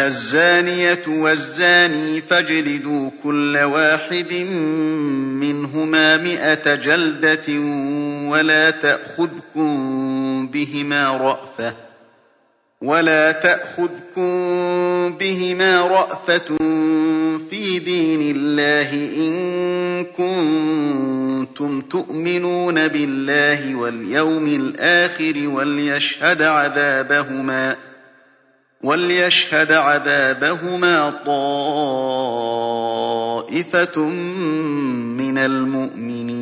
الزانية والزاني فاجلدوا كل واحد منهما مئة جلدة ولا تأخذكم بهما رأفة ولا تأخذكم بهما رأفة في دين الله إن كنتم تؤمنون بالله واليوم الآخر وليشهد عذابهما وليشهد عذابهما طائفة من المؤمنين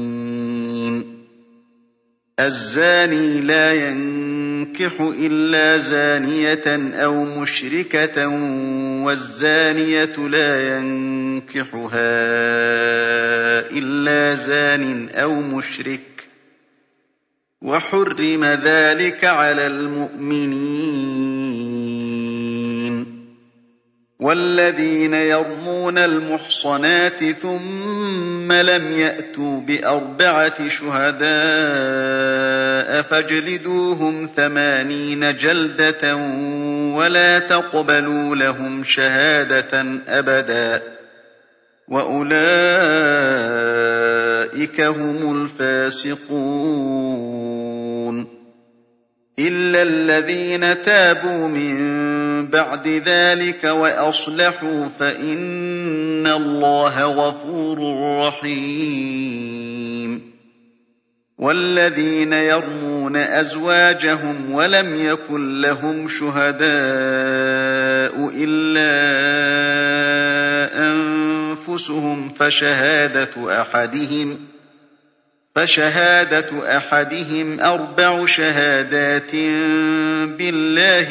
الزاني لا ينكح إلا زانية أو مشركة والزانية لا ينكحها إلا زان أو مشرك وحرم ذلك على المؤمنين والذين يرمون المحصنات ثم لم يأتوا بأربعة شهداء فاجلدوهم ثمانين جلدة ولا تقبلوا لهم شهادة أبدا وأولئك هم الفاسقون إلا الذين تابوا من بَعْدِ ذَٰلِكَ وَأَصْلَحُوا فَإِنَّ اللَّهَ غَفُورٌ رَّحِيمٌ. وَالَّذِينَ يَرْمُونَ أَزْوَاجَهُمْ وَلَمْ يَكُن لَّهُمْ شُهَدَاءُ إِلَّا أَنفُسُهُمْ فَشَهَادَةُ أَحَدِهِمْ فشهادة أحدهم أربع شهادات بالله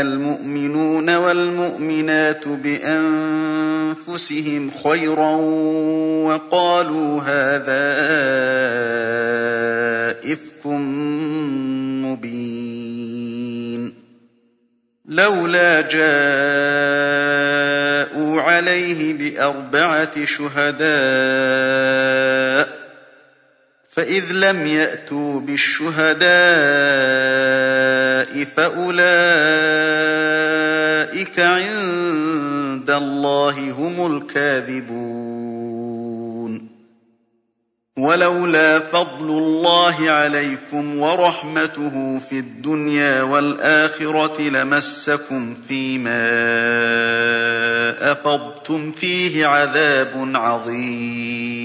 المؤمنون والمؤمنات بأنفسهم خيرا وقالوا هذا إفك مبين. لولا جاءوا عليه بأربعة شهداء فإذ لم يأتوا بالشهداء فأولئك عند الله هم الكاذبون. ولولا فضل الله عليكم ورحمته في الدنيا والآخرة لمسكم فيما أفضتم فيه عذاب عظيم.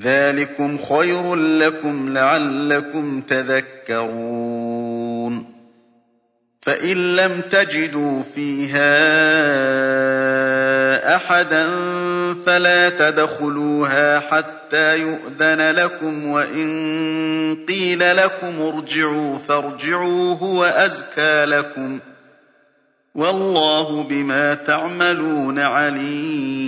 ذَٰلِكُمْ خَيْرٌ لَّكُمْ لَعَلَّكُمْ تَذَكَّرُونَ. فَإِن لَّمْ تَجِدُوا فِيهَا أَحَدًا فَلَا تَدْخُلُوهَا حَتَّىٰ يُؤْذَنَ لَكُمْ ۖ وَإِن قِيلَ لَكُمُ ارْجِعُوا فَارْجِعُوا هُوَ أَزْكَىٰ لَكُمْ ۚ. وَاللَّهُ بِمَا تَعْمَلُونَ عَلِيمٌ.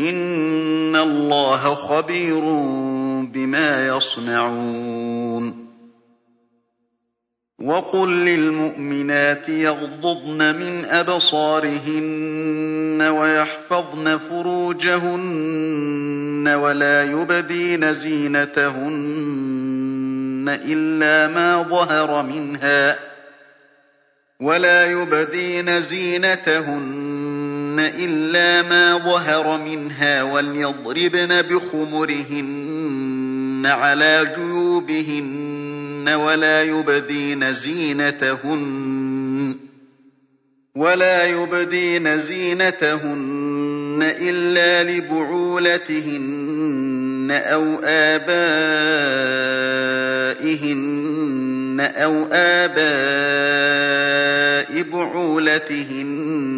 إِنَّ اللَّهَ خَبِيرٌ بِمَا يَصْنَعُونَ وَقُل لِّلْمُؤْمِنَاتِ يَغْضُضْنَ مِنْ أَبْصَارِهِنَّ وَيَحْفَظْنَ فُرُوجَهُنَّ وَلَا يُبْدِينَ زِينَتَهُنَّ إِلَّا مَا ظَهَرَ مِنْهَا ولا يبدين زينتهن إلا ما ظهر منها وليضربن بخمرهن على جيوبهن ولا يبدين زينتهن ولا يبدين زينتهن إلا لبعولتهن أو آبائهن أو آباء بعولتهن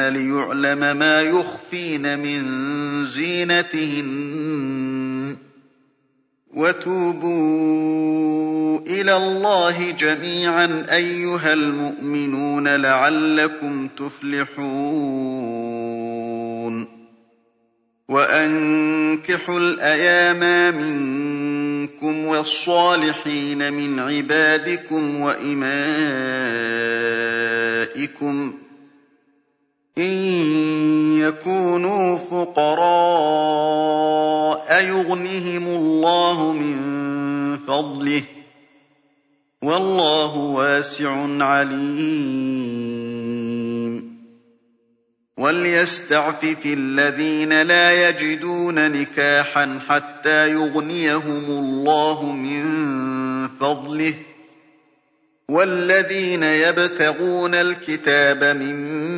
لِيُعْلَمَ مَا يُخْفِينَ مِن زِينَتِهِنَّ ۚ وَتُوبُوا إِلَى اللَّهِ جَمِيعًا أَيُّهَا الْمُؤْمِنُونَ لَعَلَّكُمْ تُفْلِحُونَ. وَأَنكِحُوا الْأَيَامَىٰ مِنكُمْ وَالصَّالِحِينَ مِنْ عِبَادِكُمْ وَإِمَائِكُمْ إِن يَكُونُوا فُقَرَاءَ يُغْنِهِمُ اللَّهُ مِن فَضْلِهِ ۗ وَاللَّهُ وَاسِعٌ عَلِيمٌ. وَلْيَسْتَعْفِفِ الَّذِينَ لَا يَجِدُونَ نِكَاحًا حَتَّىٰ يُغْنِيَهُمُ اللَّهُ مِن فَضْلِهِ ۗ. وَالَّذِينَ يَبْتَغُونَ الْكِتَابَ مِمَّا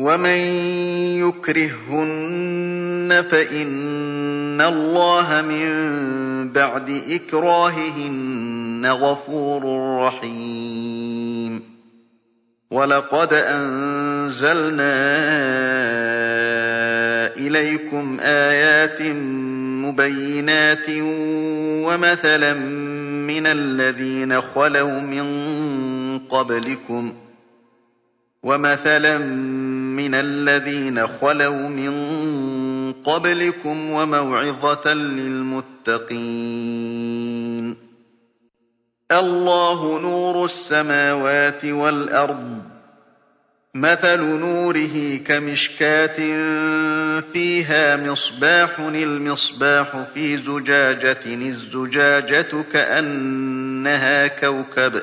وَمَن يُكْرِههُّنَّ فَإِنَّ اللَّهَ مِن بَعْدِ إِكْرَاهِهِنَّ غَفُورٌ رَّحِيمٌ وَلَقَدْ أَنزَلْنَا إِلَيْكُمْ آيَاتٍ مُّبَيِّنَاتٍ وَمَثَلًا مِّنَ الَّذِينَ خَلَوْا مِن قَبْلِكُمْ وَمَثَلًا مِّنَ الَّذِينَ خَلَوْا مِن قَبْلِكُمْ وَمَوْعِظَةً لِّلْمُتَّقِينَ. اللَّهُ نُورُ السَّمَاوَاتِ وَالْأَرْضِ ۚ. مَثَلُ نُورِهِ كَمِشْكَاةٍ فِيهَا مِصْبَاحٌ الْمِصْبَاحُ فِي زُجَاجَةٍ الزُّجَاجَةُ كَأَنَّهَا كَوْكَبٌ.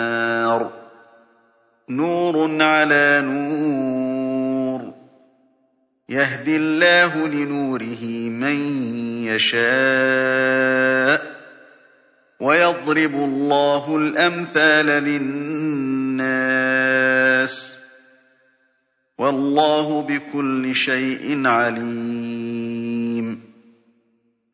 ۚ نُّورٌ عَلَىٰ نُورٍ ۗ. يَهْدِي اللَّهُ لِنُورِهِ مَن يَشَاءُ ۚ. وَيَضْرِبُ اللَّهُ الْأَمْثَالَ لِلنَّاسِ. وَاللَّهُ بِكُلِّ شَيْءٍ عَلِيمٌ.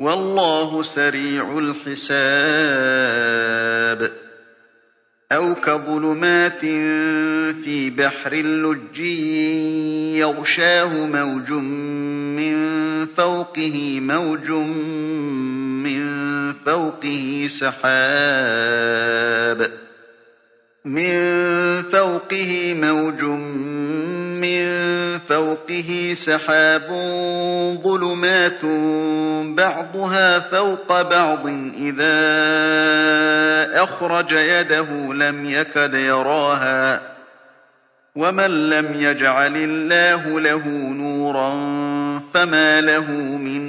وَاللَّهُ سَرِيعُ الْحِسَابِ. أَوْ كَظُلُمَاتٍ فِي بَحْرٍ لُّجِّيٍّ يَغْشَاهُ مَوْجٌ مِّن فَوْقِهِ مَوْجٌ مِّن فَوْقِهِ سَحَابٌ. ظُلُمَاتٌ بَعْضُهَا فَوْقَ بَعْضٍ. إِذَا أَخْرَجَ يَدَهُ لَمْ يَكَدْ يَرَاهَا ۗ. وَمَن لَّمْ يَجْعَلِ اللَّهُ لَهُ نُورًا فَمَا لَهُ مِن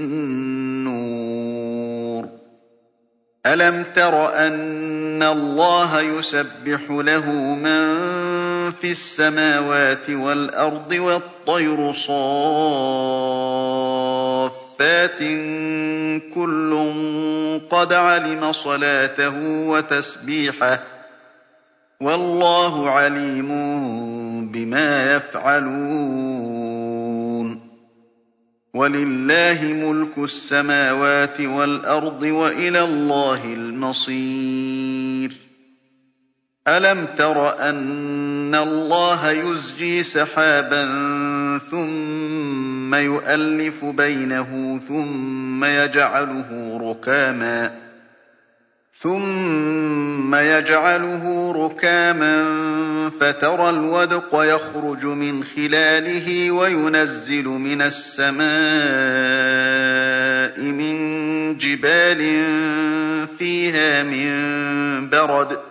نُّورٍ. أَلَمْ تَرَ أَنَّ اللَّهَ يُسَبِّحُ لَهُ مَن فِي السَّمَاوَاتِ وَالْأَرْضِ وَالطَّيْرُ صَافَّاتٍ ۖ كُلٌّ قَدْ عَلِمَ صَلَاتَهُ وَتَسْبِيحَهُ ۗ وَاللَّهُ عَلِيمٌ بِمَا يَفْعَلُونَ وَلِلَّهِ مُلْكُ السَّمَاوَاتِ وَالْأَرْضِ ۖ وَإِلَى اللَّهِ الْمَصِيرُ أَلَمْ تَرَ أَنَّ اللَّهَ يُزْجِي سَحَابًا ثُمَّ يُؤَلِّفُ بَيْنَهُ ثُمَّ يَجْعَلُهُ رُكَامًا فَتَرَى الْوَدْقَ يَخْرُجُ مِنْ خِلَالِهِ وَيُنَزِّلُ مِنَ السَّمَاءِ مِن جِبَالٍ فِيهَا مِن بَرَدٍ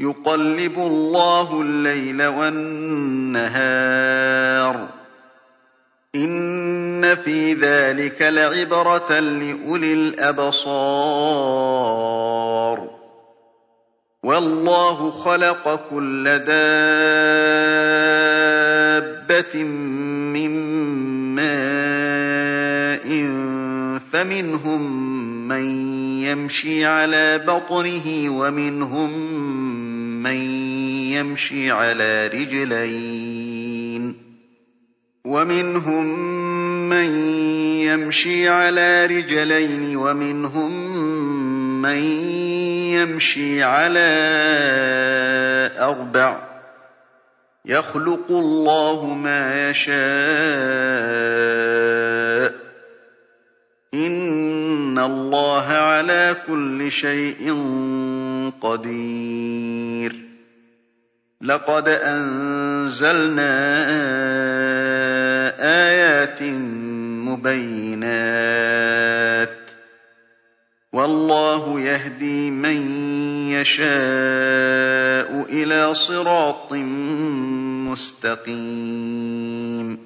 يُقَلِّبُ اللَّهُ اللَّيْلَ وَالنَّهَارَ ۚ. إِنَّ فِي ذَٰلِكَ لَعِبْرَةً لِّأُولِي الْأَبْصَارِ. وَاللَّهُ خَلَقَ كُلَّ دَابَّةٍ مِّن مَّاءٍ فَمِنْهُم مَّن يَمْشِي عَلَىٰ بَطْنِهِ وَمِنْهُم مَّن يَمْشِي عَلَىٰ رِجْلَيْنِ وَمِنْهُم مَّن يَمْشِي عَلَىٰ أَرْبَعٍ ۚ يَخْلُقُ اللَّهُ مَا يَشَاءُ ۚ إِنَّ اللَّهَ عَلَىٰ كُلِّ شَيْءٍ قَدِيرٌ. لَّقَدْ أَنزَلْنَا آيَاتٍ بَيِّنَاتٍ ۗ وَاللَّهُ يَهْدِي مَن يَشَاءُ إِلَىٰ صِرَاطٍ مُّسْتَقِيمٍ.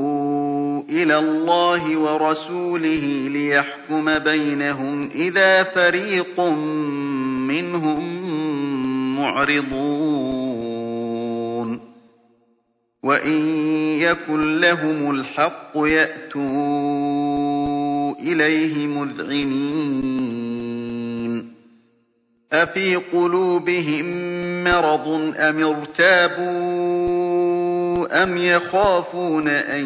إِلَى اللَّهِ وَرَسُولِهِ لِيَحْكُمَ بَيْنَهُمْ إِذَا فَرِيقٌ مِّنْهُم مُّعْرِضُونَ. وَإِن يَكُن لَّهُمُ الْحَقُّ يَأْتُوا إِلَيْهِ مُذْعِنِينَ. أَفِي قُلُوبِهِم مَّرَضٌ أَمِ ارْتَابُوا أَمْ يَخَافُونَ أَن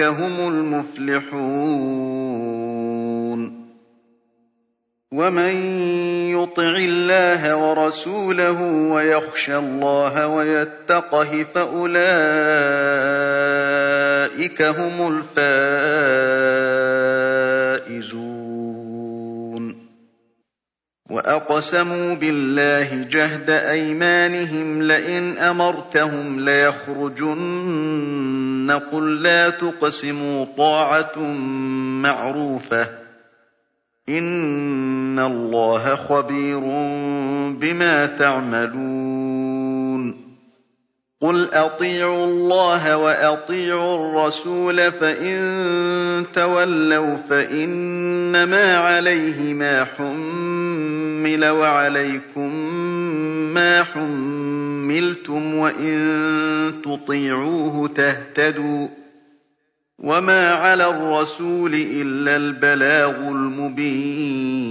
هُمُ الْمُفْلِحُونَ وَمَن يُطِعِ اللَّهَ وَرَسُولَهُ وَيَخْشَ اللَّهَ وَيَتَّقْهِ فَأُولَٰئِكَ هُمُ الْفَائِزُونَ وَأَقْسَمُوا بِاللَّهِ جَهْدَ أَيْمَانِهِمْ لَئِنْ أَمَرْتَهُمْ لَيَخْرُجُنَّ ۖ قُل لَّا تُقْسِمُوا ۖ طَاعَةٌ مَّعْرُوفَةٌ ۚ. إِنَّ اللَّهَ خَبِيرٌ بِمَا تَعْمَلُونَ. قُلْ أَطِيعُوا اللَّهَ وَأَطِيعُوا الرَّسُولَ ۖ فَإِن تَوَلَّوْا فَإِنَّمَا عَلَيْهِ مَا حُمِّلَ وَعَلَيْكُم مَّا حُمِّلْتُمْ ۖ وَإِن تُطِيعُوهُ تَهْتَدُوا ۚ وَمَا عَلَى الرَّسُولِ إِلَّا الْبَلَاغُ الْمُبِينُ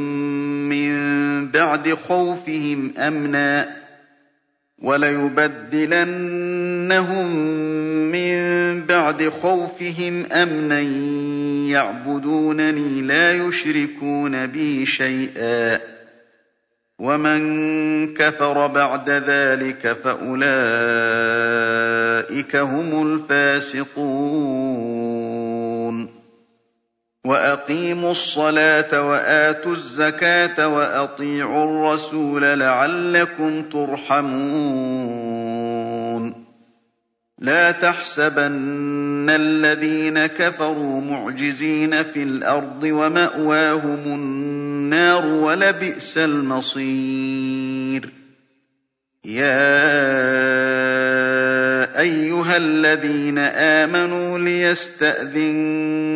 وَلَيُبَدِّلَنَّهُم مِّن بَعْدِ خَوْفِهِمْ أَمْنًا يَعْبُدُونَنِي لَا يُشْرِكُونَ بِي شَيْئًا ۚ وَمَن كَفَرَ بَعْدَ ذَٰلِكَ فَأُولَٰئِكَ هُمُ الْفَاسِقُونَ وَأَقِيمُوا الصَّلَاةَ وَآتُوا الزَّكَاةَ وَأَطِيعُوا الرَّسُولَ لَعَلَّكُمْ تُرْحَمُونَ لَا تَحْسَبَنَّ الَّذِينَ كَفَرُوا مُعْجِزِينَ فِي الْأَرْضِ ۚ وَمَأْوَاهُمُ النَّارُ ۖ وَلَبِئْسَ الْمَصِيرُ يَا أَيُّهَا الَّذِينَ آمَنُوا لِيَسْتَأْذِنكُمُ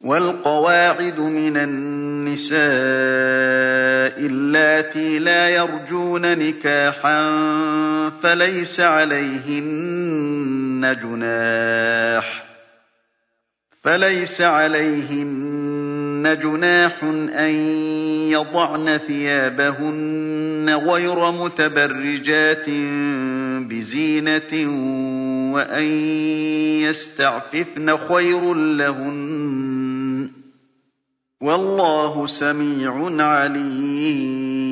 وَالْقَوَاعِدُ مِنَ النِّسَاءِ اللَّاتِي لَا يَرْجُونَ نِكَاحًا فَلَيْسَ عَلَيْهِنَّ جُنَاحٌ فليس عليهن جناح أن يضعن ثيابهن غير متبرجات بزينة وأن يستعففن خير لهن والله سميع عليم.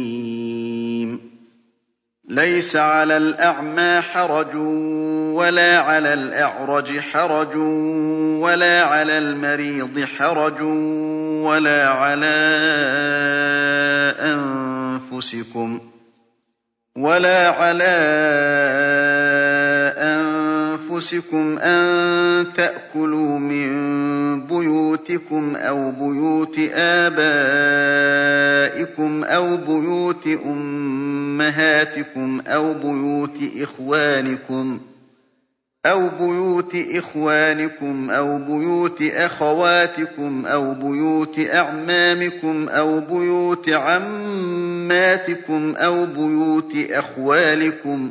ليس على الأعمى حرج ولا على الأعرج حرج ولا على المريض حرج ولا على أنفسكم ولا على أنفسكم. أن تأكلوا من بيوتكم أو بيوت آبائكم أو بيوت أمهاتكم أو بيوت إخوانكم أو بيوت إخوانكم أو بيوت أخواتكم أو بيوت أعمامكم أو بيوت عماتكم أو بيوت أخوالكم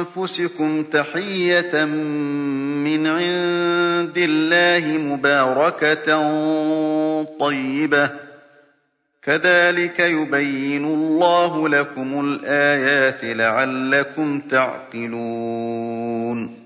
أنفسكم تحية من عند الله مباركة طيبة. كَذَٰلِكَ يُبَيِّنُ اللَّهُ لَكُمُ الْآيَاتِ لَعَلَّكُمْ تَعْقِلُونَ.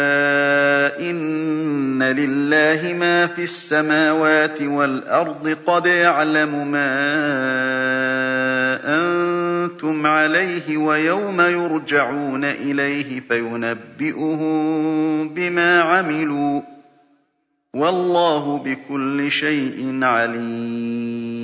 لِلَّهِ مَا فِي السَّمَاوَاتِ وَالْأَرْضِ ۚ قَدْ يَعْلَمُ مَا أَنتُمْ عَلَيْهِ وَيَوْمَ يُرْجَعُونَ إِلَيْهِ فَيُنَبِّئُهُم بِمَا عَمِلُوا ۗ وَاللَّهُ بِكُلِّ شَيْءٍ عَلِيمٌ